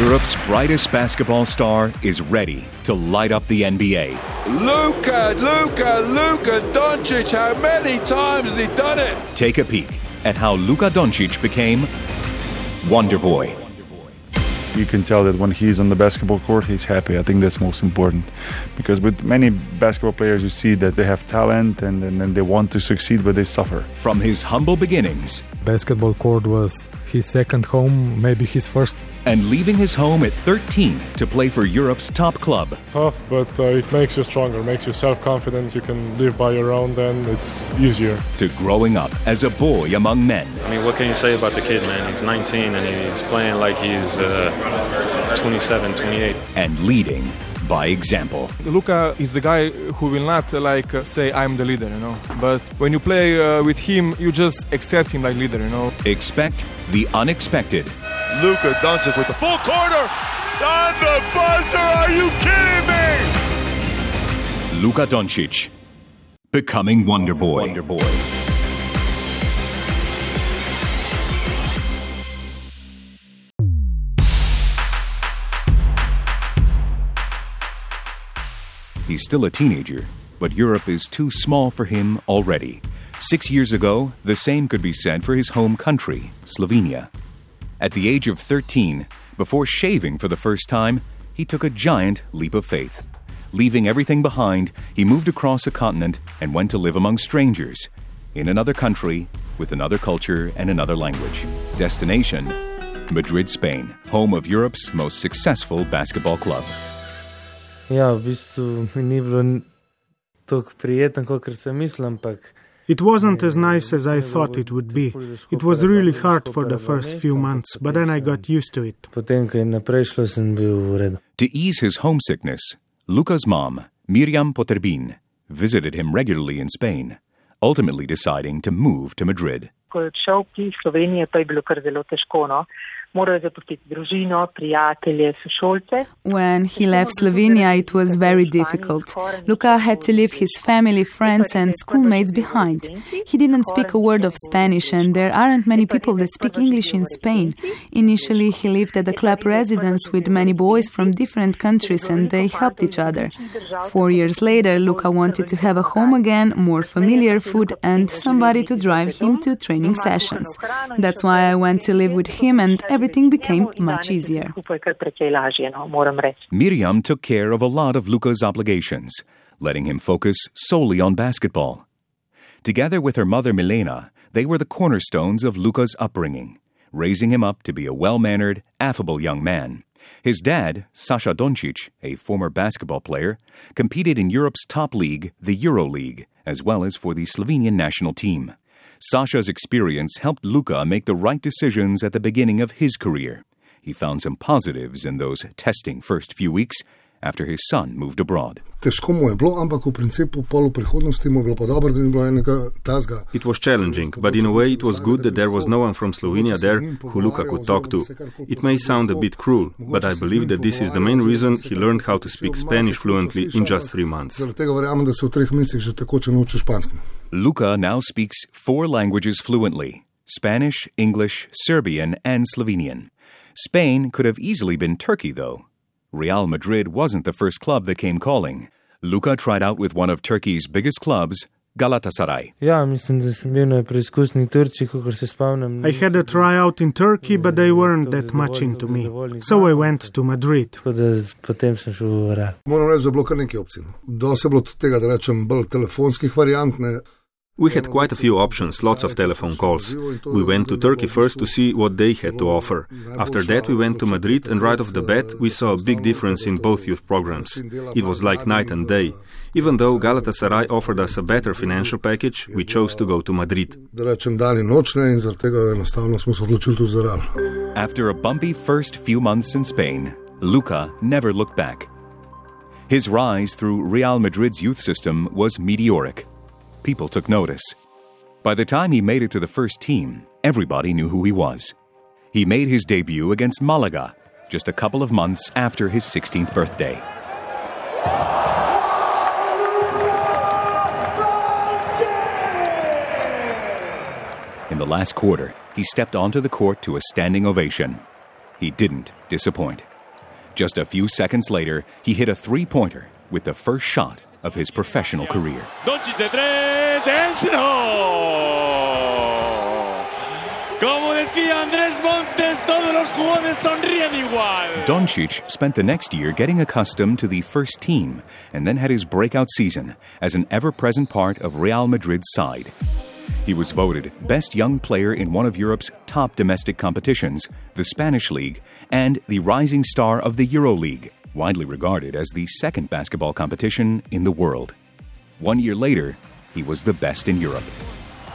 Europe's brightest basketball star is ready to light up the NBA. Luka, Luka, Luka Doncic, how many times has he done it? Take a peek at how Luka Doncic became Wonder Boy. You can tell that when he's on the basketball court, he's happy. I think that's most important. Because with many basketball players, you see that they have talent and, and, and they want to succeed, but they suffer. From his humble beginnings, Basketball court was his second home, maybe his first. And leaving his home at 13 to play for Europe's top club, tough, but uh, it makes you stronger, makes you self-confident. You can live by your own, then it's easier. to growing up as a boy among men. I mean, what can you say about the kid, man? He's 19 and he's playing like he's uh, 27, 28. and leading by example. Luka is the guy who will not uh, like uh, say I'm the leader, you know. But when you play uh, with him, you just accept him like leader, you know. Expect the unexpected Luka Doncic with the full corner on the buzzer. Are you kidding me? Luka Doncic becoming Wonder Boy. Wonder Boy. He's still a teenager, but Europe is too small for him already. Six years ago, the same could be said for his home country, Slovenia. At the age of 13, before shaving for the first time, he took a giant leap of faith. Leaving everything behind, he moved across a continent and went to live among strangers, in another country, with another culture and another language. Destination Madrid, Spain, home of Europe's most successful basketball club. Ja, v mi ni bilo tako prijetno, kot sem mislil, It wasn't as nice as I thought it would be. It was really hard for the first few months, but then I got used to it. potem, ko je naprej šlo, sem bil v redu. To ease his homesickness, Luka's mom, Mirjam Poterbin, visited him regularly in Spain, ultimately deciding to move to Madrid. ko je odšel iz Slovenije, pa je bilo kar zelo težko. No. When he left Slovenia, it was very difficult. Luka had to leave his family, friends, and schoolmates behind. He didn't speak a word of Spanish, and there aren't many people that speak English in Spain. Initially, he lived at a club residence with many boys from different countries, and they helped each other. Four years later, Luka wanted to have a home again, more familiar food, and somebody to drive him to training sessions. That's why I went to live with him, and everything became much easier. Skupaj je kar precej lažje, no, moram reči. Mirjam took care of a lot of Luka's obligations, letting him focus solely on basketball. Together with her mother Milena, they were the cornerstones of Luka's upbringing, raising him up to be a well mannered, affable young man. His dad, Sasha Doncic, a former basketball player, competed in Europe's top league, the EuroLeague, as well as for the Slovenian national team. Sasha's experience helped Luka make the right decisions at the beginning of his career. He found some positives in those testing first few weeks after his son moved abroad. Težko mu je bilo, ampak v principu pol v prihodnosti mu je bilo pa dobro, da ni bilo enega tazga. It was challenging, but in a way it was good that there was no one from Slovenia there who Luka could talk to. It may sound a bit cruel, but I believe that this is the main reason he learned how to speak Spanish fluently in just three months. Zaradi tega verjamem, da se v treh mesecih že takoče nauči špansko. Luka now speaks four languages fluently Spanish, English, Serbian, and Slovenian. Spain could have easily been Turkey, though. Real Madrid wasn't the first club that came calling. Luca tried out with one of Turkey's biggest clubs, Galatasaray. Ja, mislim, da sem bil na preizkusni Turčiji, kot se spomnim. I had a tryout in Turkey, but they weren't that much into me. So I went to Madrid. Potem sem šel v Real. Moram reči, da je bilo kar nekaj opcij. no. Dosti je bilo tudi tega, da rečem, bolj telefonskih variant. Ne. We had quite a few options, lots of telephone calls. We went to Turkey first to see what they had to offer. After that, we went to Madrid, and right off the bat, we saw a big difference in both youth programs. It was like night and day. Even though Galatasaray offered us a better financial package, we chose to go to Madrid. After a bumpy first few months in Spain, Luka never looked back. His rise through Real Madrid's youth system was meteoric. People took notice. By the time he made it to the first team, everybody knew who he was. He made his debut against Malaga just a couple of months after his 16th birthday. In the last quarter, he stepped onto the court to a standing ovation. He didn't disappoint. Just a few seconds later, he hit a three pointer with the first shot of his professional career. Doncic de tres, dentro. Como decía Andrés Montes, todos los jugadores sonríen igual. Doncic spent the next year getting accustomed to the first team and then had his breakout season as an ever present part of Real Madrid's side. He was voted Best Young Player in one of Europe's top domestic competitions, the Spanish League, and the Rising Star of the EuroLeague, widely regarded as the second basketball competition in the world. One year later, he was the best in Europe.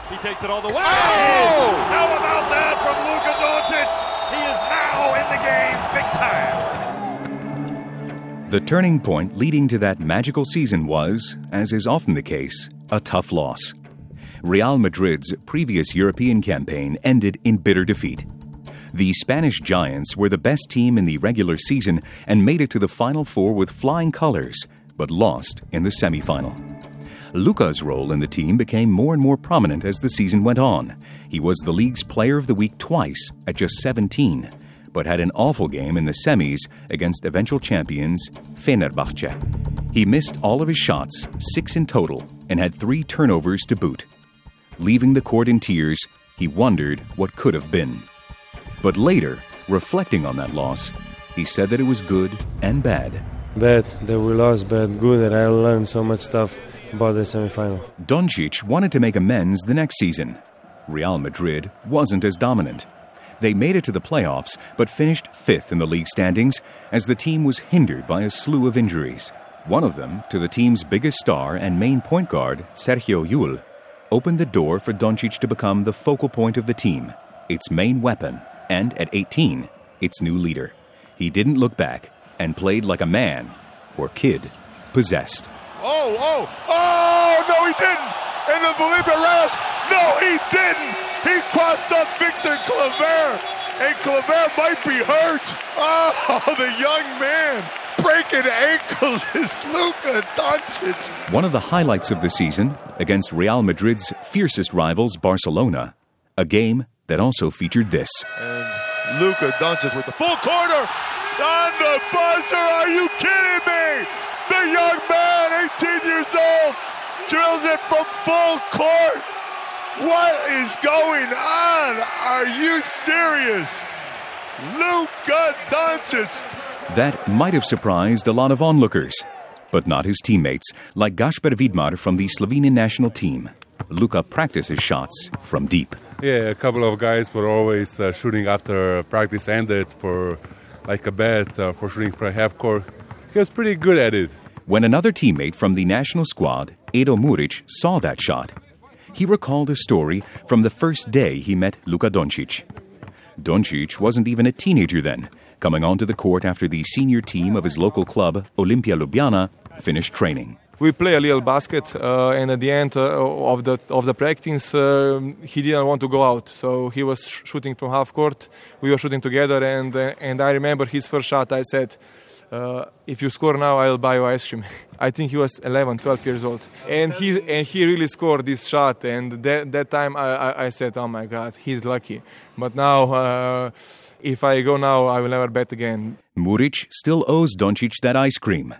He takes it all the way. Oh! How about that from Luka Doncic? He is now in the game big time. The turning point leading to that magical season was, as is often the case, a tough loss. Real Madrid's previous European campaign ended in bitter defeat. The Spanish Giants were the best team in the regular season and made it to the Final Four with flying colors, but lost in the semifinal. Luka's role in the team became more and more prominent as the season went on. He was the league's player of the week twice at just 17, but had an awful game in the semis against eventual champions Fenerbahce. He missed all of his shots, six in total, and had three turnovers to boot. Leaving the court in tears, he wondered what could have been. But later, reflecting on that loss, he said that it was good and bad. Bad that we lost, but good that I learned so much stuff about the semifinal. Doncic wanted to make amends the next season. Real Madrid wasn't as dominant. They made it to the playoffs, but finished fifth in the league standings as the team was hindered by a slew of injuries. One of them, to the team's biggest star and main point guard, Sergio Llull, opened the door for Doncic to become the focal point of the team, its main weapon, and at 18, its new leader. He didn't look back and played like a man, or kid, possessed. Oh, oh, oh, no, he didn't. And then Felipe Reyes, no, he didn't. He crossed up Victor Claver, and Claver might be hurt. Oh, the young man breaking ankles is Luka Doncic. One of the highlights of the season against Real Madrid's fiercest rivals, Barcelona, a game that also featured this. And Luka Doncic with the full corner on the buzzer. Are you kidding me? The young man, 18 years old, drills it from full court. What is going on? Are you serious? Luka Doncic. That might have surprised a lot of onlookers, but not his teammates, like Gasper Vidmar from the Slovenian national team. Luka practices shots from deep. Yeah, a couple of guys were always uh, shooting after practice ended for like a bet uh, for shooting for a half court. He was pretty good at it. When another teammate from the national squad, Edo Muric, saw that shot, he recalled a story from the first day he met Luka Doncic. Doncic wasn't even a teenager then, coming onto the court after the senior team of his local club, Olimpia Ljubljana, finished training. We play a little basket, uh, and at the end uh, of the of the practice, uh, he didn't want to go out, so he was sh- shooting from half court. We were shooting together, and uh, and I remember his first shot. I said, uh, "If you score now, I'll buy you ice cream." I think he was 11, 12 years old, and he and he really scored this shot. And that that time, I, I, I said, "Oh my God, he's lucky." But now. Uh, if I go now, I will never bet again. Muric still owes Doncic that ice cream.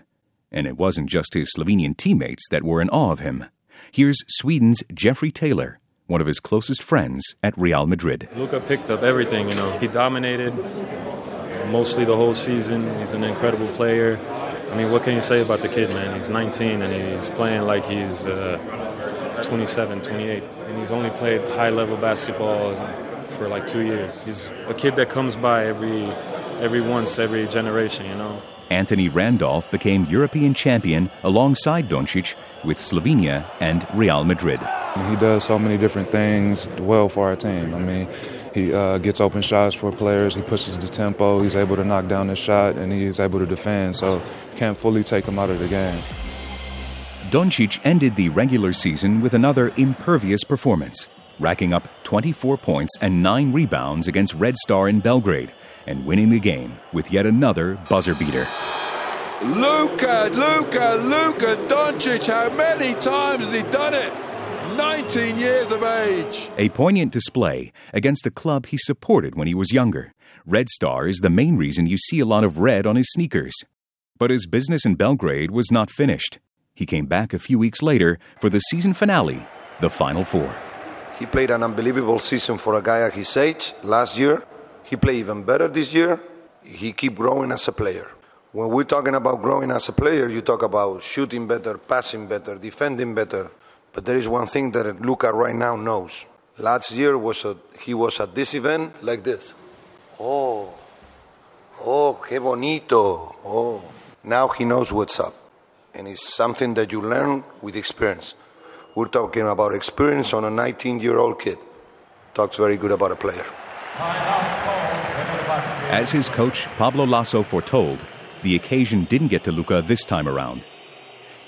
And it wasn't just his Slovenian teammates that were in awe of him. Here's Sweden's Jeffrey Taylor, one of his closest friends at Real Madrid. Luka picked up everything, you know. He dominated mostly the whole season. He's an incredible player. I mean, what can you say about the kid, man? He's 19 and he's playing like he's uh, 27, 28. And he's only played high level basketball for like two years. He's a kid that comes by every, every once, every generation, you know. Anthony Randolph became European champion alongside Doncic with Slovenia and Real Madrid. He does so many different things well for our team. I mean, he uh, gets open shots for players. He pushes the tempo. He's able to knock down the shot, and he's able to defend. So you can't fully take him out of the game. Doncic ended the regular season with another impervious performance, racking up 24 points and 9 rebounds against Red Star in Belgrade and winning the game with yet another buzzer beater. Luka, Luka, Luka Doncic, how many times has he done it? 19 years of age. A poignant display against a club he supported when he was younger. Red Star is the main reason you see a lot of red on his sneakers. But his business in Belgrade was not finished. He came back a few weeks later for the season finale, the Final Four. He played an unbelievable season for a guy at his age last year. He played even better this year. He keep growing as a player. When we're talking about growing as a player, you talk about shooting better, passing better, defending better. But there is one thing that Luka right now knows. Last year was a, he was at this event like this. Oh, oh, qué bonito. Oh, now he knows what's up. And it's something that you learn with experience. We're talking about experience on a 19 year old kid. Talks very good about a player. As his coach, Pablo Laso, foretold, the occasion didn't get to Luka this time around.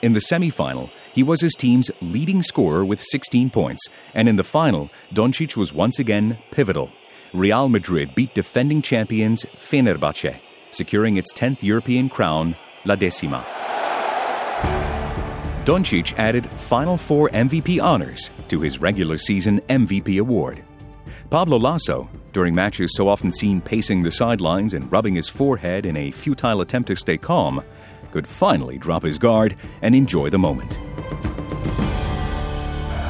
In the semifinal, he was his team's leading scorer with 16 points, and in the final, Doncic was once again pivotal. Real Madrid beat defending champions Fenerbahce, securing its 10th European crown, La Decima. Doncic added Final Four MVP honors to his regular season MVP award. Pablo Laso, during matches so often seen pacing the sidelines and rubbing his forehead in a futile attempt to stay calm, could finally drop his guard and enjoy the moment.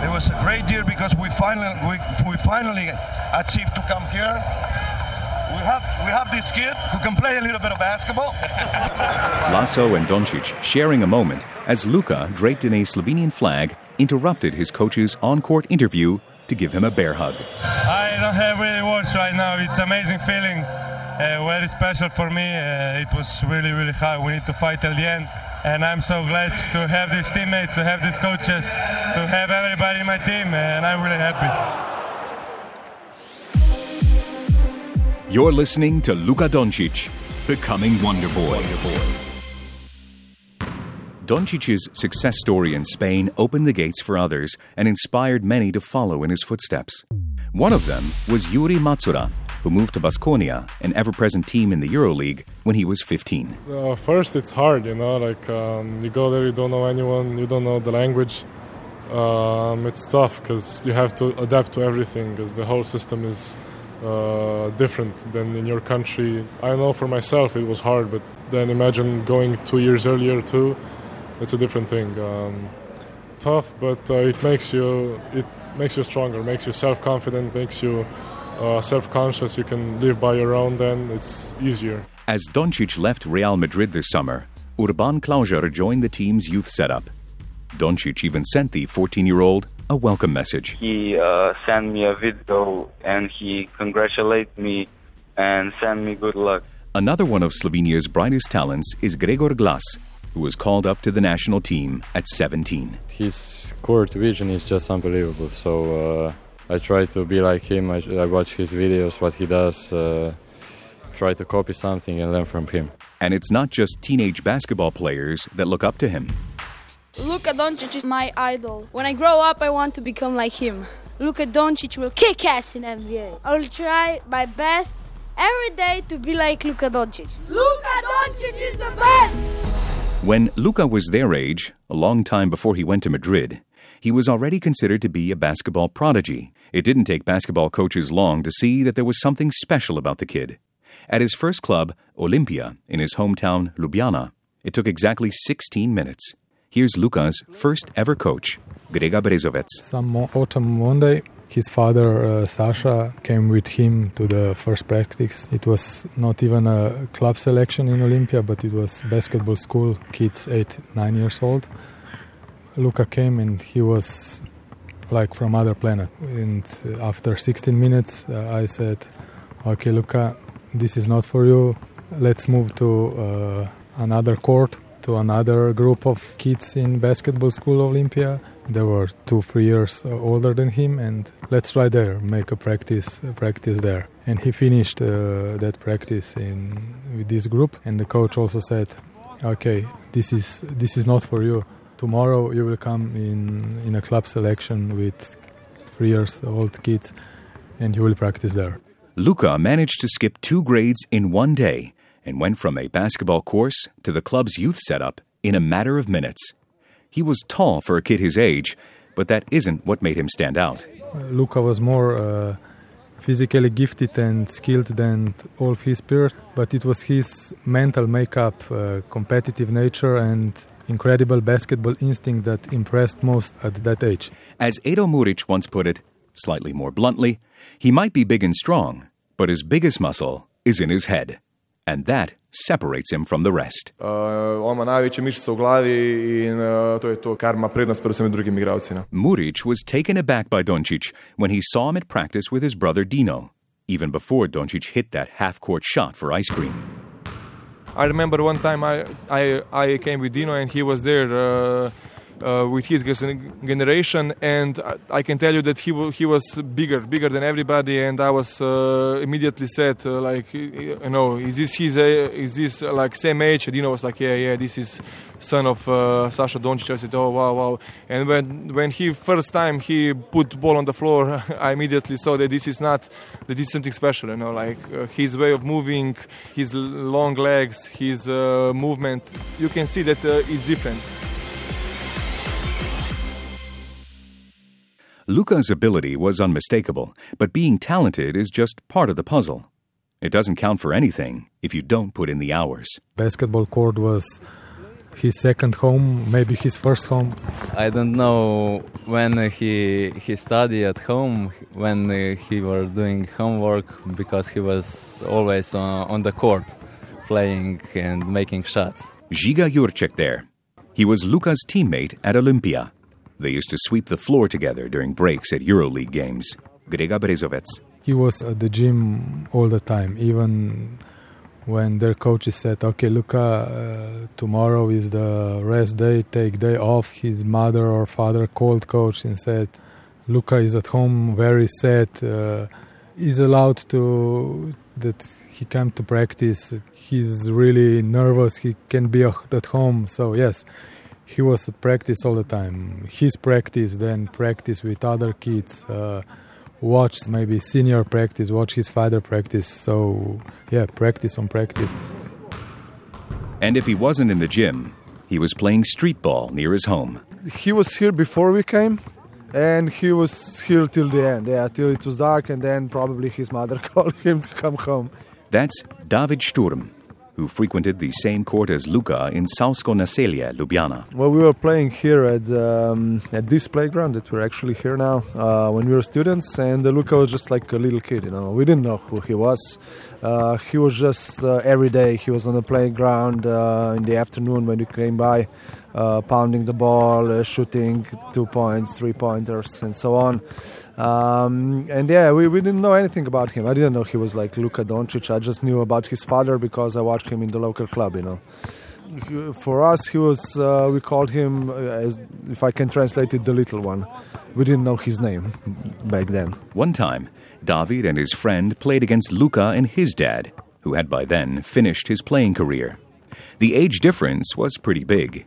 It was a great year because we finally we, we finally achieved to come here. We have we have this kid who can play a little bit of basketball. Laso and Doncic sharing a moment as Luka, draped in a Slovenian flag, interrupted his coach's on-court interview to give him a bear hug. I don't have really words right now. It's amazing feeling, uh, very special for me. Uh, it was really, really hard. We need to fight till the end. And I'm so glad to have these teammates, to have these coaches, to have everybody in my team, and I'm really happy. You're listening to Luka Doncic, becoming Wonder Boy. Wonder Boy. Doncic's success story in Spain opened the gates for others and inspired many to follow in his footsteps. One of them was Yuri Macura, who moved to Baskonia, an ever present team in the EuroLeague, when he was 15. Uh, first, it's hard, you know, like um, you go there, you don't know anyone, you don't know the language. Um, it's tough because you have to adapt to everything because the whole system is uh, different than in your country. I know for myself it was hard, but then imagine going two years earlier too it's a different thing. Um, tough, but uh, it makes you it makes you stronger, makes you self confident, makes you uh, self conscious. You can live by your own. Then it's easier. As Doncic left Real Madrid this summer, Urban Klavžar joined the team's youth setup. Doncic even sent the 14 year old a welcome message. He uh, sent me a video and he congratulated me and sent me good luck. Another one of Slovenia's brightest talents is Gregor Glas, who was called up to the national team at 17. His court vision is just unbelievable. So uh, I try to be like him. I, I watch his videos, what he does, uh, try to copy something and learn from him. And it's not just teenage basketball players that look up to him. Luka Doncic is my idol. When I grow up, I want to become like him. Luka Doncic will kick ass in NBA. I will try my best every day to be like Luka Doncic. Luka Doncic is the best! When Luka was their age, a long time before he went to Madrid, he was already considered to be a basketball prodigy. It didn't take basketball coaches long to see that there was something special about the kid. At his first club, Olympia, in his hometown Ljubljana, it took exactly 16 minutes. Here's Luka's first ever coach, Grega Brezovec. Some autumn Monday, his father uh, Sasha came with him to the first practice. It was not even a club selection in Olympia, but it was basketball school, kids eight, nine years old. Luka came and he was like from other planet. And after 16 minutes, uh, I said, "Okay, Luka, this is not for you. Let's move to uh, another court." To another group of kids in basketball school Olympia, they were two, three years older than him, and let's try there, make a practice, a practice there. And he finished uh, that practice in with this group, and the coach also said, "Okay, this is this is not for you. Tomorrow you will come in in a club selection with three years old kids, and you will practice there." Luka managed to skip two grades in one day and went from a basketball course to the club's youth setup in a matter of minutes. He was tall for a kid his age, but that isn't what made him stand out. Uh, Luka was more uh, physically gifted and skilled than all of his peers, but it was his mental makeup, uh, competitive nature, and incredible basketball instinct that impressed most at that age. As Edo Muric once put it, slightly more bluntly, he might be big and strong, but his biggest muscle is in his head. And that separates him from the rest. Uh, on ima največje mišice v glavi in uh, to je to, kar ima prednost pred vsemi drugimi Muric was taken aback by Doncic when he saw him at practice with his brother Dino, even before Doncic hit that half court shot for ice cream. I remember one time I, I, I came with Dino and he was there. Uh, uh, with his generation, and I can tell you that he he was bigger, bigger than everybody, and I was uh, immediately said uh, like, you know, is this his is this like same age? And Dino was like, yeah, yeah, this is son of uh, Sasha Doncic. I said, oh wow, wow. And when when he first time he put ball on the floor, I immediately saw that this is not that this is something special. You know, like uh, his way of moving, his long legs, his uh, movement. You can see that uh, is different. Luka's ability was unmistakable, but being talented is just part of the puzzle. It doesn't count for anything if you don't put in the hours. Basketball court was his second home, maybe his first home. I don't know when he he studied at home, when he was doing homework, because he was always on, on the court, playing and making shots. Žiga Jurček there. He was Luka's teammate at Olympia. They used to sweep the floor together during breaks at EuroLeague games. Grega Brezovec. He was at the gym all the time, even when their coaches said, "Okay, Luka, uh, tomorrow is the rest day, take day off." His mother or father called coach and said, "Luka is at home, very sad. Uh, he's allowed to that he come to practice. He's really nervous. He can be at home. So yes, he was at practice all the time. His practice, then practice with other kids. Uh, watch maybe senior practice, watch his father practice. So yeah, practice on practice. And if he wasn't in the gym, he was playing street ball near his home. He was here before we came, and he was here till the end. Yeah, till it was dark, and then probably his mother called him to come home. That's David Sturm, who frequented the same court as Luka in Savsko Naselje, Ljubljana. Well, we were playing here at um, at this playground that we're actually here now uh, when we were students, and uh, Luka was just like a little kid. You know, we didn't know who he was. Uh, he was just uh, every day. He was on the playground uh, in the afternoon when we came by, uh, pounding the ball, shooting two points, three pointers, and so on. Um, and yeah, we, we didn't know anything about him. I didn't know he was like Luka Doncic. I just knew about his father because I watched him in the local club, you know. For us, he was, uh, we called him, uh, as, if I can translate it, the little one. We didn't know his name back then. One time, David and his friend played against Luka and his dad, who had by then finished his playing career. The age difference was pretty big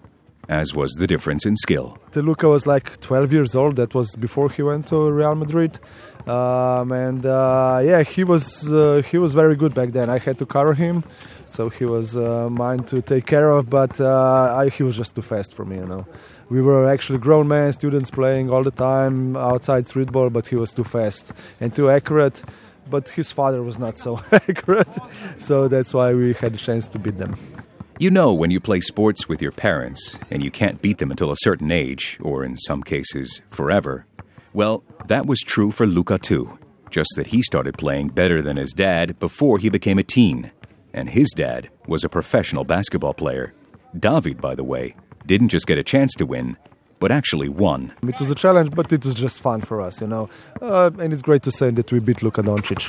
as was the difference in skill. Luka was like 12 years old. That was before he went to Real Madrid, um, and uh, yeah, he was uh, he was very good back then. I had to cover him, so he was uh, mine to take care of. But uh, I, he was just too fast for me, you know. We were actually grown men, students playing all the time outside street ball, but he was too fast and too accurate. But his father was not so accurate, so that's why we had a chance to beat them. You know when you play sports with your parents and you can't beat them until a certain age, or in some cases, forever. Well, that was true for Luka too, just that he started playing better than his dad before he became a teen. And his dad was a professional basketball player. David, by the way, didn't just get a chance to win, but actually won. It was a challenge, but it was just fun for us, you know. Uh, and it's great to say that we beat Luka Doncic.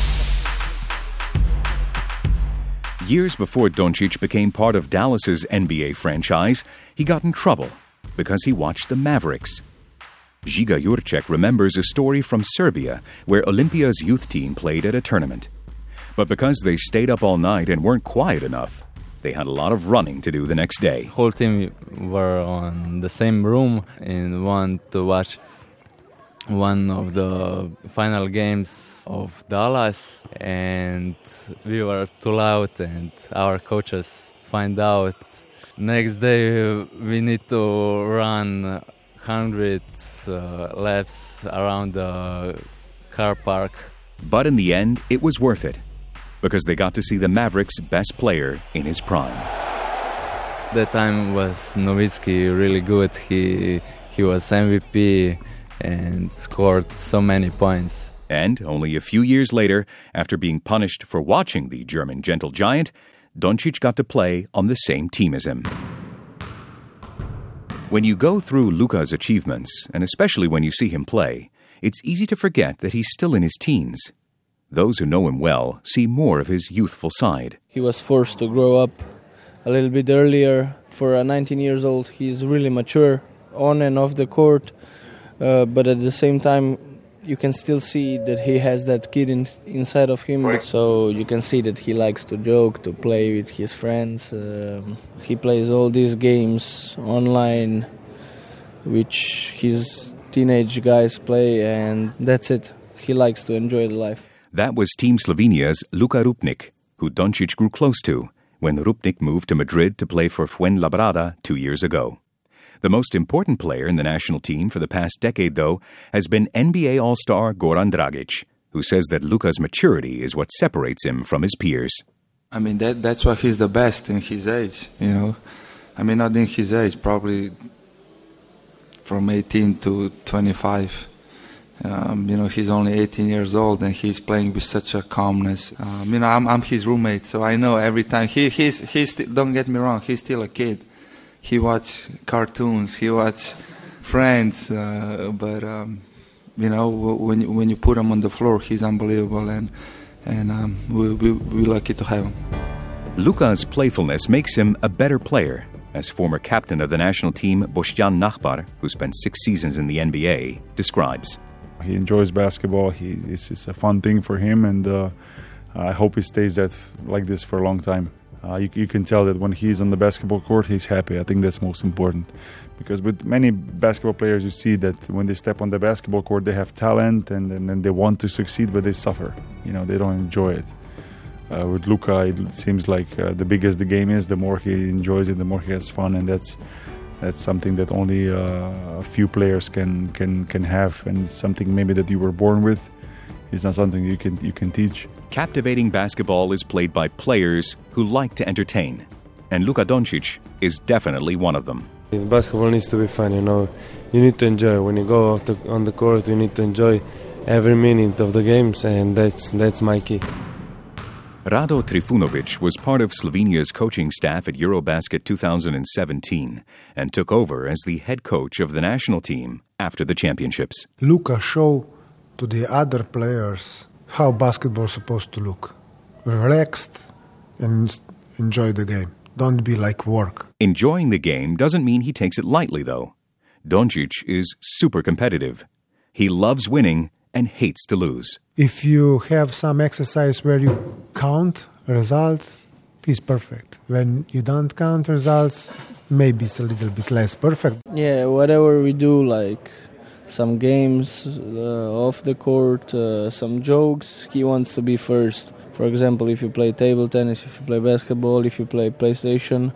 Years before Doncic became part of Dallas's NBA franchise, he got in trouble because he watched the Mavericks. Žiga Jurček remembers a story from Serbia where Olympia's youth team played at a tournament. But because they stayed up all night and weren't quiet enough, they had a lot of running to do the next day. Whole team were on the same room and want to watch one of the final games of Dallas, and we were too loud, and our coaches find out. Next day, we need to run 100 uh, laps around the car park. But in the end, it was worth it because they got to see the Mavericks' best player in his prime. That time was Nowitzki really good. He he was MVP and scored so many points. And only a few years later, after being punished for watching the German gentle giant, Doncic got to play on the same team as him. When you go through Luka's achievements, and especially when you see him play, it's easy to forget that he's still in his teens. Those who know him well see more of his youthful side. He was forced to grow up a little bit earlier. For a 19 years old, he's really mature on and off the court, uh, but at the same time, you can still see that he has that kid in, inside of him. So you can see that he likes to joke, to play with his friends. Um, he plays all these games online, which his teenage guys play, and that's it. He likes to enjoy the life. That was Team Slovenia's Luka Rupnik, who Doncic grew close to when Rupnik moved to Madrid to play for Fuenlabrada two years ago. The most important player in the national team for the past decade, though, has been NBA All Star Goran Dragic, who says that Luka's maturity is what separates him from his peers. I mean, that, that's why he's the best in his age, you know. I mean, not in his age, probably from 18 to 25. Um, you know, he's only 18 years old and he's playing with such a calmness. Um, you know, I'm, I'm his roommate, so I know every time. He, he's, he's, don't get me wrong, he's still a kid he watch cartoons, he watch Friends, uh, but um, you know when you, when you put him on the floor, he's unbelievable, and and um, we, we we're lucky to have him. Luka's playfulness makes him a better player, as former captain of the national team Boštjan Nachbar, who spent six seasons in the NBA, describes. He enjoys basketball. He it's, it's a fun thing for him, and uh, I hope he stays that like this for a long time. Uh, you, you, can tell that when he's on the basketball court, he's happy. I think that's most important. Because with many basketball players, you see that when they step on the basketball court, they have talent and, and, and they want to succeed, but they suffer. You know, they don't enjoy it. Uh, with Luka, it seems like uh, the bigger the game is, the more he enjoys it, the more he has fun, and that's that's something that only uh, a few players can can can have, and something maybe that you were born with. It's not something you can you can teach. Captivating basketball is played by players who like to entertain, and Luka Doncic is definitely one of them. Basketball needs to be fun, you know. You need to enjoy. When you go off the, on the court, you need to enjoy every minute of the games, and that's that's my key. Rado Trifunovic was part of Slovenia's coaching staff at Eurobasket 2017 and took over as the head coach of the national team after the championships. Luka showed to the other players how basketball is supposed to look. Relaxed and enjoy the game. Don't be like work. Enjoying the game doesn't mean he takes it lightly, though. Doncic is super competitive. He loves winning and hates to lose. If you have some exercise where you count results, it's perfect. When you don't count results, maybe it's a little bit less perfect. Yeah, whatever we do, like some games uh, off the court, uh, some jokes. He wants to be first. For example, if you play table tennis, if you play basketball, if you play PlayStation,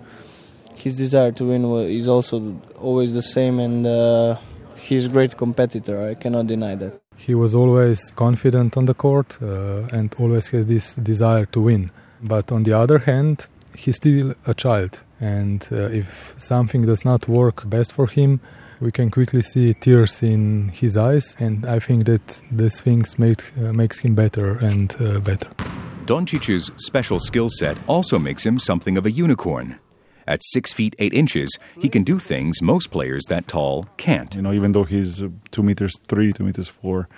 his desire to win is also always the same, and uh, he's a great competitor. I cannot deny that. He was always confident on the court uh, and always has this desire to win. But on the other hand, he's still a child, and uh, if something does not work best for him, we can quickly see tears in his eyes, and I think that these things make, uh, makes him better and uh, better. Doncic's special skill set also makes him something of a unicorn. At six feet eight inches, he can do things most players that tall can't. You know, even though he's uh, two meters three, two meters four,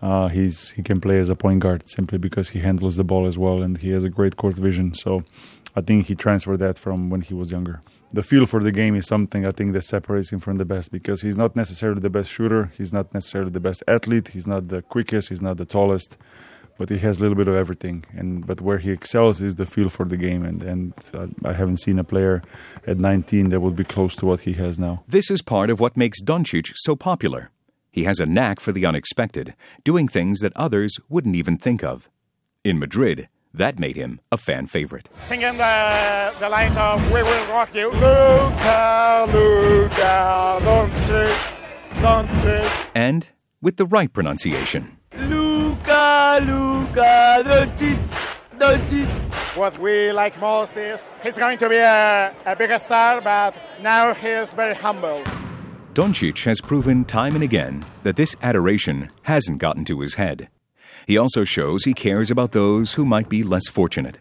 uh, he's he can play as a point guard simply because he handles the ball as well and he has a great court vision. So, I think he transferred that from when he was younger the feel for the game is something I think that separates him from the best because he's not necessarily the best shooter, he's not necessarily the best athlete, he's not the quickest, he's not the tallest, but he has a little bit of everything. And but where he excels is the feel for the game, and and I haven't seen a player at 19 that would be close to what he has now. This is part of what makes Doncic so popular. He has a knack for the unexpected, doing things that others wouldn't even think of. In Madrid, that made him a fan favorite. Singing the, the lines of We Will Rock You. Luka, Luka, Doncic. Doncic. And with the right pronunciation. Luka, Luka, Doncic, Doncic. What we like most is he's going to be a, a bigger star, but now he's very humble. Doncic has proven time and again that this adoration hasn't gotten to his head. He also shows he cares about those who might be less fortunate.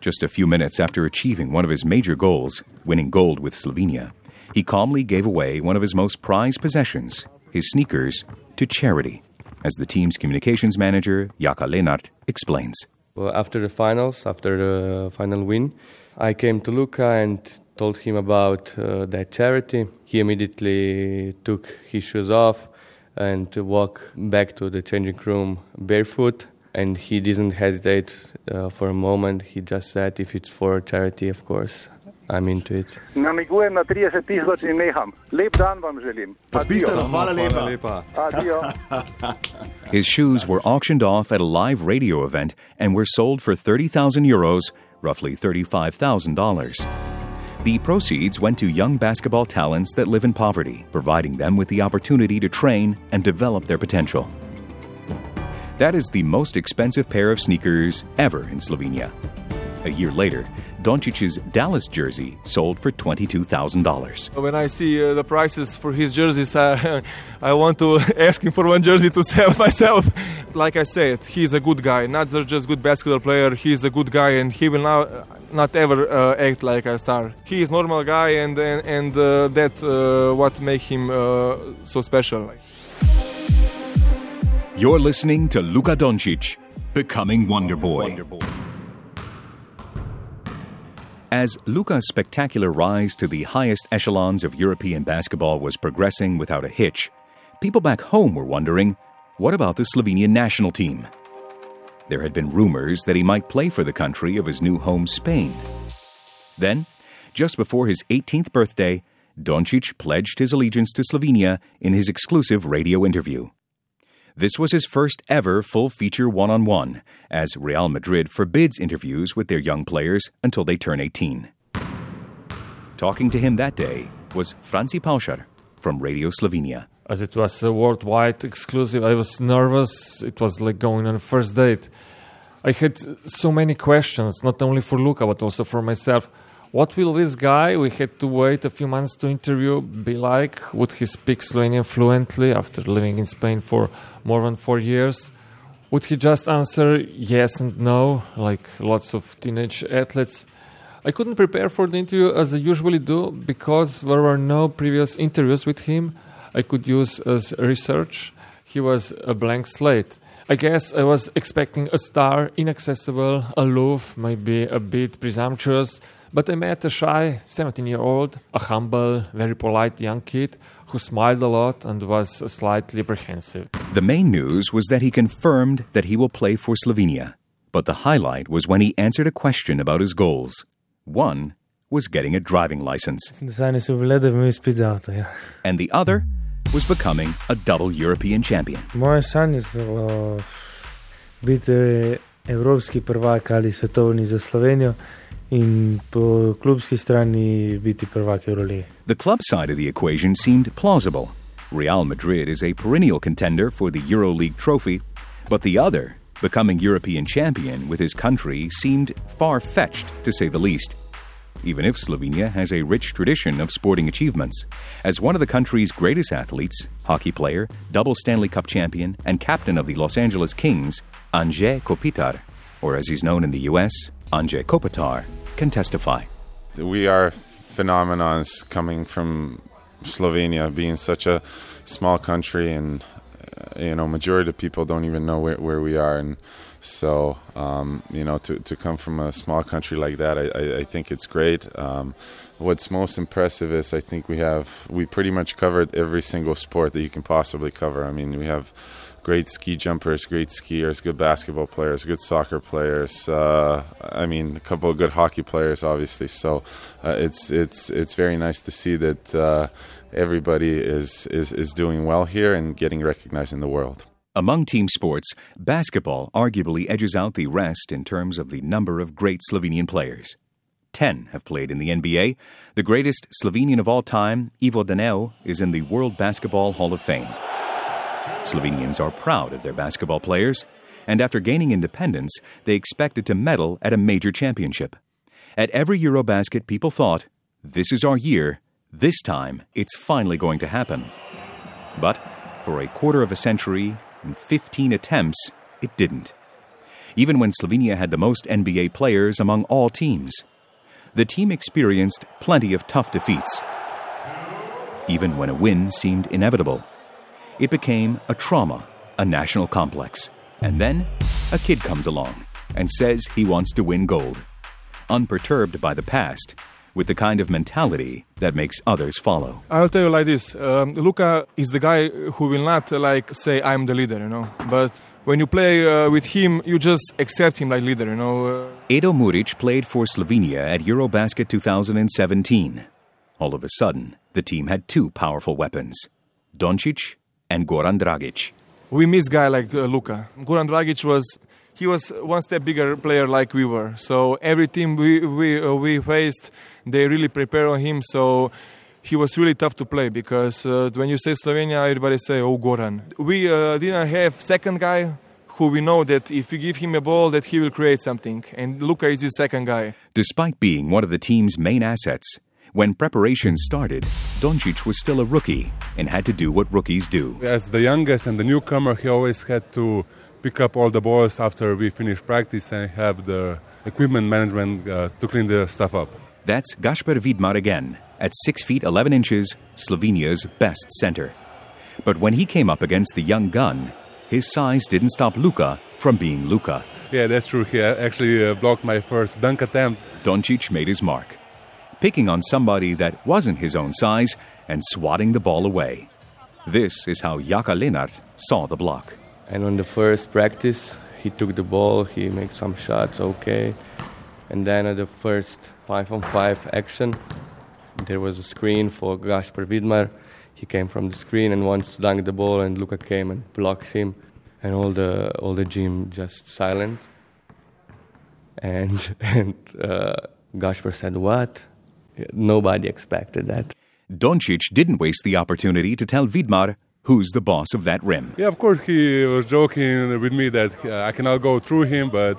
Just a few minutes after achieving one of his major goals, winning gold with Slovenia, he calmly gave away one of his most prized possessions, his sneakers, to charity, as the team's communications manager, Jaka Lenart, explains. Well, after the finals, after the final win, I came to Luka and told him about uh, that charity. He immediately took his shoes off and walked back to the changing room barefoot. And he didn't hesitate uh, for a moment. He just said, if it's for charity, of course, I'm into it. Namigujem na 30 tisoč in neham. Lep dan vam želim. Podpisano, hvala lepa. Adijo. His shoes were auctioned off at a live radio event and were sold for 30,000 euros, roughly $35,000. The proceeds went to young basketball talents that live in poverty, providing them with the opportunity to train and develop their potential. That is the most expensive pair of sneakers ever in Slovenia. A year later, Doncic's Dallas jersey sold for $22,000. When I see uh, the prices for his jerseys, I, I want to ask him for one jersey to sell myself. Like I said, he's a good guy, not just good basketball player. He's a good guy, and he will not not ever uh, act like a star. He is normal guy, and and, and uh, that's uh, what make him uh, so special. You're listening to Luka Doncic, becoming Wonder Boy. As Luka's spectacular rise to the highest echelons of European basketball was progressing without a hitch, people back home were wondering what about the Slovenian national team? There had been rumors that he might play for the country of his new home, Spain. Then, just before his 18th birthday, Doncic pledged his allegiance to Slovenia in his exclusive radio interview. This was his first ever full feature one on one, as Real Madrid forbids interviews with their young players until they turn 18. Talking to him that day was Franci Paušar from Radio Slovenia. As it was a worldwide exclusive, I was nervous. It was like going on a first date. I had so many questions, not only for Luka, but also for myself. What will this guy we had to wait a few months to interview be like? Would he speak Slovenian fluently after living in Spain for more than four years? Would he just answer yes and no, like lots of teenage athletes? I couldn't prepare for the interview as I usually do because there were no previous interviews with him I could use as research. He was a blank slate. I guess I was expecting a star, inaccessible, aloof, maybe a bit presumptuous, but I met a shy 17 year old, a humble, very polite young kid who smiled a lot and was slightly apprehensive. The main news was that he confirmed that he will play for Slovenia. But the highlight was when he answered a question about his goals. One was getting a driving license, Sanje so bile, da bi imel spet za avto. Ja. and the other was becoming a double European champion. My son Moje sanje so uh, biti uh, evropski prvak ali svetovni za Slovenijo in biti. The club side of the equation seemed plausible. Real Madrid is a perennial contender for the EuroLeague trophy, but the other, becoming European champion with his country, seemed far fetched, to say the least. Even if Slovenia has a rich tradition of sporting achievements, as one of the country's greatest athletes, hockey player, double Stanley Cup champion, and captain of the Los Angeles Kings, Anže Kopitar, or as he's known in the U.S., Anže Kopitar, can testify. we are phenomenons coming from Slovenia, being such a small country, and uh, you know, majority of people don't even know where, where we are, and so um, you know, to to come from a small country like that, I, I, I think it's great. Um, what's most impressive is I think we have we pretty much covered every single sport that you can possibly cover. I mean, we have great ski jumpers, great skiers, good basketball players, good soccer players. Uh, I mean, a couple of good hockey players, obviously. So uh, it's it's it's very nice to see that uh, everybody is, is is doing well here and getting recognized in the world. Among team sports, basketball arguably edges out the rest in terms of the number of great Slovenian players. Ten have played in the NBA. The greatest Slovenian of all time, Ivo Daneu, is in the World Basketball Hall of Fame. Slovenians are proud of their basketball players, and after gaining independence, they expected to medal at a major championship. At every Eurobasket, people thought, this is our year, this time it's finally going to happen. But for a quarter of a century and 15 attempts, it didn't. Even when Slovenia had the most NBA players among all teams, the team experienced plenty of tough defeats. Even when a win seemed inevitable, it became a trauma, a national complex. And then a kid comes along and says he wants to win gold, unperturbed by the past, with the kind of mentality that makes others follow. I'll tell you like this: um, Luka is the guy who will not uh, like say I'm the leader, you know. But when you play uh, with him, you just accept him like leader, you know. Uh, Edo Muric played for Slovenia at Eurobasket 2017. All of a sudden, the team had two powerful weapons: Doncic and Goran Dragic. we miss guy like uh, Luka. Goran Dragic was he was one step bigger player like we were. So every team we we uh, we faced, they really prepare on him. So he was really tough to play because uh, when you say Slovenia, everybody say, "Oh, Goran." We uh, didn't have second guy who we know that if you give him a ball, that he will create something. And Luka is his second guy. Despite being one of the team's main assets, when preparation started, Doncic was still a rookie and had to do what rookies do. As the youngest and the newcomer, he always had to pick up all the balls after we finish practice and have the equipment management uh, to clean the stuff up. That's Gasper Vidmar again, at 6 feet 11 inches, Slovenia's best center. But when he came up against the young gun, his size didn't stop Luka from being Luka. Yeah, that's true. He actually uh, blocked my first dunk attempt. Doncic made his mark, picking on somebody that wasn't his own size and swatting the ball away. This is how Jaka Lenart saw the block. And on the first practice, he took the ball, he made some shots, okay. And then at the first five on five action, there was a screen for Gasper Vidmar. He came from the screen and wants to dunk the ball, and Luka came and blocked him, and all the all the gym just silent. And and uh, Gasper said, "What?" Nobody expected that. Doncic didn't waste the opportunity to tell Vidmar who's the boss of that rim. Yeah, of course, he was joking with me that uh, I cannot go through him, but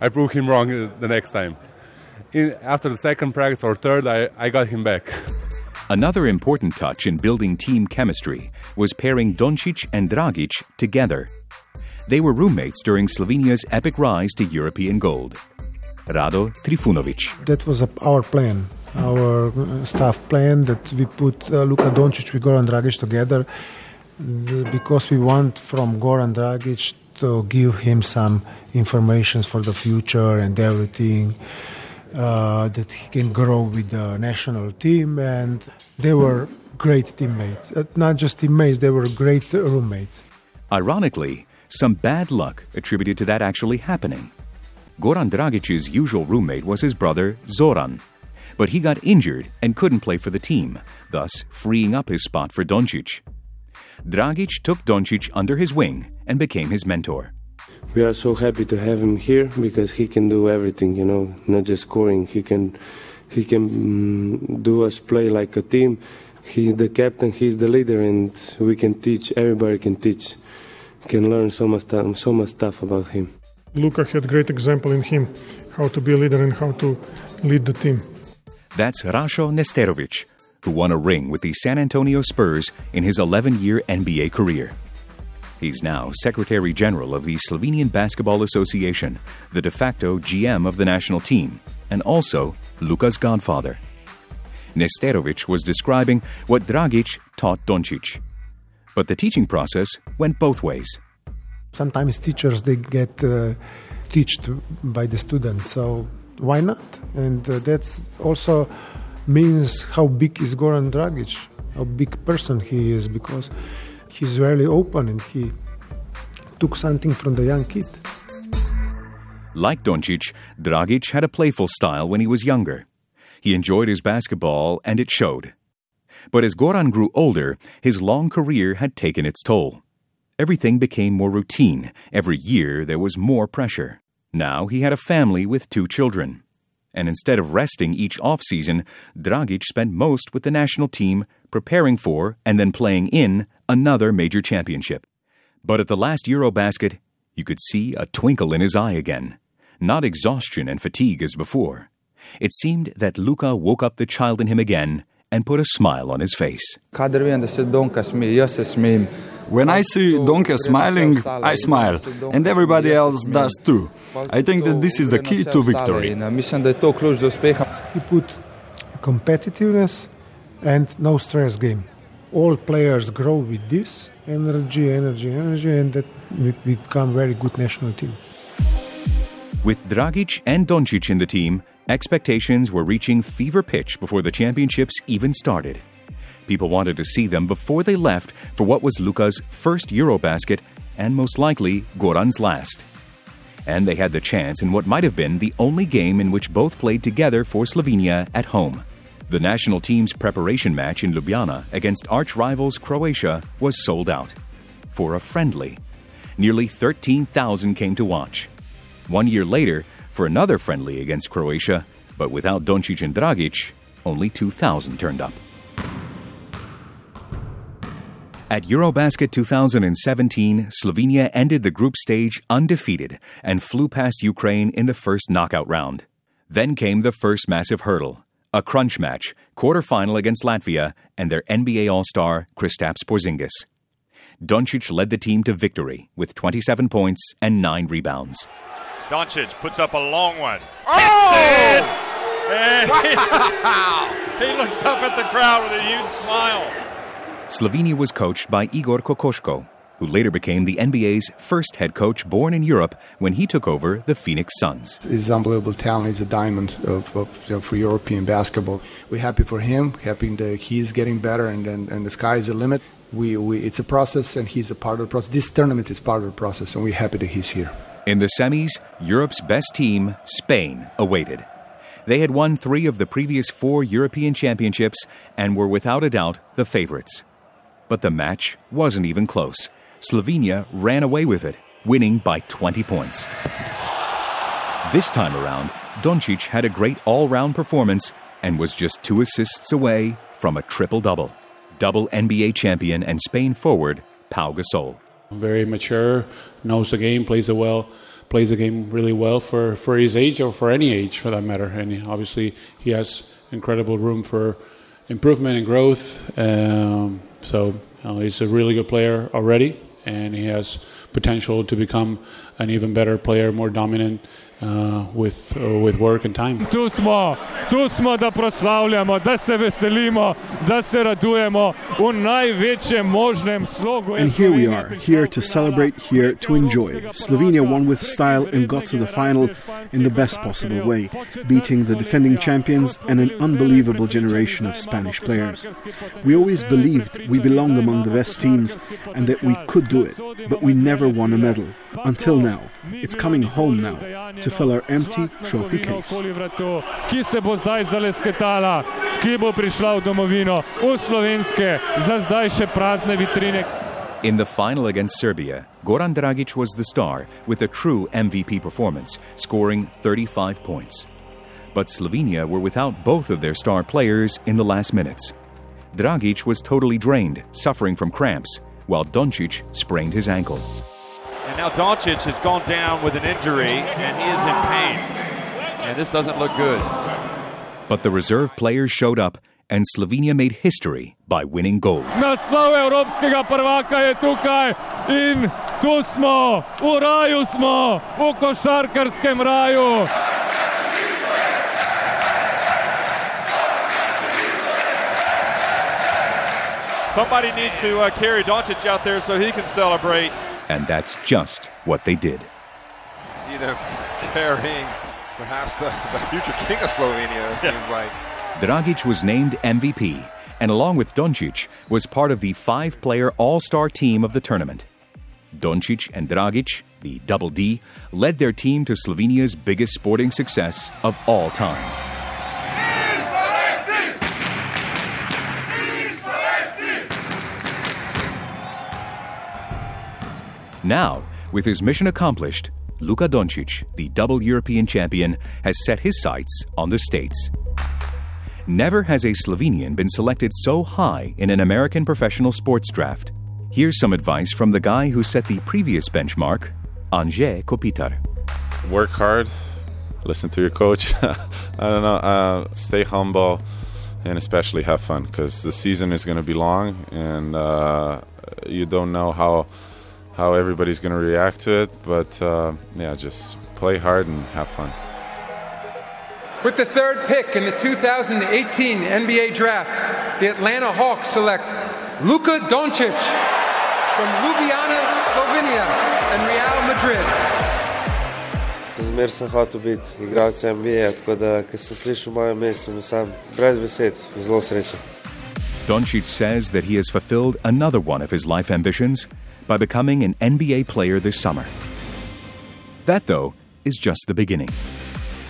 I proved him wrong uh, the next time. In, after the second practice or third, I, I got him back. Another important touch in building team chemistry was pairing Doncic and Dragic together. They were roommates during Slovenia's epic rise to European gold. Rado Trifunovic. That was a, our plan, our uh, staff plan that we put uh, Luka Doncic with Goran Dragic together because we want from Goran Dragic to give him some information for the future and everything. Uh, that he can grow with the national team, and they were great teammates. Uh, not just teammates, they were great roommates. Ironically, some bad luck attributed to that actually happening. Goran Dragic's usual roommate was his brother Zoran, but he got injured and couldn't play for the team, thus freeing up his spot for Doncic. Dragic took Doncic under his wing and became his mentor. We are so happy to have him here because he can do everything, you know, not just scoring. He can, he can um, do us play like a team. He's the captain, he's the leader, and we can teach. Everybody can teach, can learn so much, so much stuff about him. Luka had great example in him, how to be a leader and how to lead the team. That's Rasho Nesterovic, who won a ring with the San Antonio Spurs in his 11 year NBA career. He's now Secretary General of the Slovenian Basketball Association, the de facto GM of the national team, and also Luka's godfather. Nesterovic was describing what Dragic taught Doncic. But the teaching process went both ways. Sometimes teachers they get uh, taught by the students, so why not? And uh, also means how big is Goran Dragic, how big person he is, because he's really open and he took something from the young kid. Like Doncic, Dragic had a playful style when he was younger. He enjoyed his basketball and it showed. But as Goran grew older, his long career had taken its toll. Everything became more routine. Every year there was more pressure. Now he had a family with two children. and instead of resting each off-season, Dragic spent most with the national team preparing for and then playing in another major championship. But at the last Eurobasket, you could see a twinkle in his eye again, not exhaustion and fatigue as before. It seemed that Luka woke up the child in him again and put a smile on his face. When I see Donka smiling, I smile, and everybody else does too. I think that this is the key to victory. He put competitiveness and no stress game. All players grow with this energy, energy, energy, and that we become very good national team. With Dragic and Doncic in the team, expectations were reaching fever pitch before the championships even started. People wanted to see them before they left for what was Luka's first Eurobasket and most likely Goran's last. And they had the chance in what might have been the only game in which both played together for Slovenia at home. The national team's preparation match in Ljubljana against arch rivals Croatia was sold out. For a friendly, nearly 13,000 came to watch. One year later, for another friendly against Croatia, but without Doncic and Dragic, only 2,000 turned up. At Eurobasket 2017, Slovenia ended the group stage undefeated and flew past Ukraine in the first knockout round. Then came the first massive hurdle, a crunch match, quarterfinal against Latvia and their NBA All-Star Kristaps Porzingis. Doncic led the team to victory with 27 points and 9 rebounds. Doncic puts up a long one. Oh! Wow! he looks up at the crowd with a huge smile. Slovenia was coached by Igor Kokoško, who later became the NBA's first head coach born in Europe when he took over the Phoenix Suns. He's unbelievable talent. He's a diamond of, of you know, for European basketball. We're happy for him, happy that he's getting better and, and, and the sky is the limit. We, we, it's a process and he's a part of the process. This tournament is part of the process and we're happy that he's here. In the semis, Europe's best team, Spain, awaited. They had won three of the previous four European championships and were without a doubt the favorites. But the match wasn't even close. Slovenia ran away with it, winning by 20 points. This time around, Doncic had a great all round performance and was just two assists away from a triple double. Double NBA champion and Spain forward, Pau Gasol. Very mature, knows the game, plays it well, plays the game really well for, for his age or for any age for that matter. And obviously, he has incredible room for improvement and growth. Um, so uh, he's a really good player already, and he has potential to become an even better player, more dominant uh, with uh, with work and time. Tu smo, tu smo da proslavljamo, da se veselimo, da se radujemo v največjem možnem slogu. And here we are, here to celebrate, here to enjoy. Slovenia won with style and got to the final in the best possible way, beating the defending champions and an unbelievable generation of Spanish players. We always believed we belonged among the best teams and that we could do it, but we never won a medal. Until now. It's coming home now to fill our empty trophy case. Ki se bo zdaj zalesketala, ki bo prišla v domovino, v slovenske, za zdaj še prazne vitrine. In the final against Serbia, Goran Dragic was the star with a true MVP performance, scoring 35 points. But Slovenia were without both of their star players in the last minutes. Dragic was totally drained, suffering from cramps, while Doncic sprained his ankle. And now Doncic has gone down with an injury and he is in pain. And this doesn't look good. But the reserve players showed up and Slovenia made history by winning gold. Naslov evropskega prvaka je tukaj in tu smo, v raju smo, v košarkarskem raju. Somebody needs to uh, carry Doncic out there so he can celebrate. And that's just what they did. See them carrying perhaps the, the future king of Slovenia, it seems like. Dragic was named MVP, and along with Doncic, was part of the five player all star team of the tournament. Doncic and Dragic, the double D, led their team to Slovenia's biggest sporting success of all time. Now, with his mission accomplished, Luka Doncic, the double European champion, has set his sights on the States. Never has a Slovenian been selected so high in an American professional sports draft. Here's some advice from the guy who set the previous benchmark, Anže Kopitar. Work hard, listen to your coach. I don't know, uh, stay humble, and especially have fun because the season is going to be long and uh, you don't know how how everybody's going to react to it. But uh, yeah, just play hard and have fun. With the third pick in the 2018 NBA draft, the Atlanta Hawks select Luka Doncic from Ljubljana, Slovenia, and Real Madrid. Zmer sem hotel biti igralec NBA, tako da, ko sem slišal moje ime, sem sam brez besed, zelo srečen. Doncic says that he has fulfilled another one of his life ambitions by becoming an NBA player this summer. That, though, is just the beginning.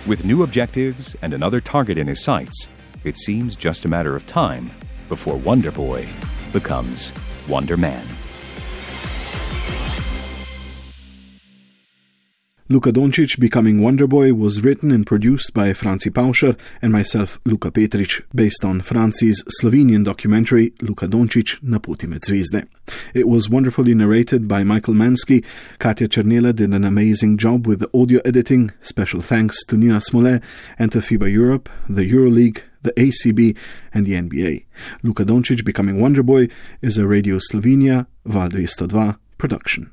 With new objectives and another target in his sights, it seems just a matter of time before Wonder Boy becomes Wonder Man. Luka Doncic becoming Wonder Boy was written and produced by Franci Pauscher and myself, Luka Petric, based on Franci's Slovenian documentary Luka Doncic na poti med zvezde. It was wonderfully narrated by Michael Mansky. Katja Chernela did an amazing job with the audio editing. Special thanks to Nina Smole and to FIBA Europe, the EuroLeague, the ACB, and the NBA. Luka Doncic becoming Wonder Boy is a Radio Slovenia Val 202 production.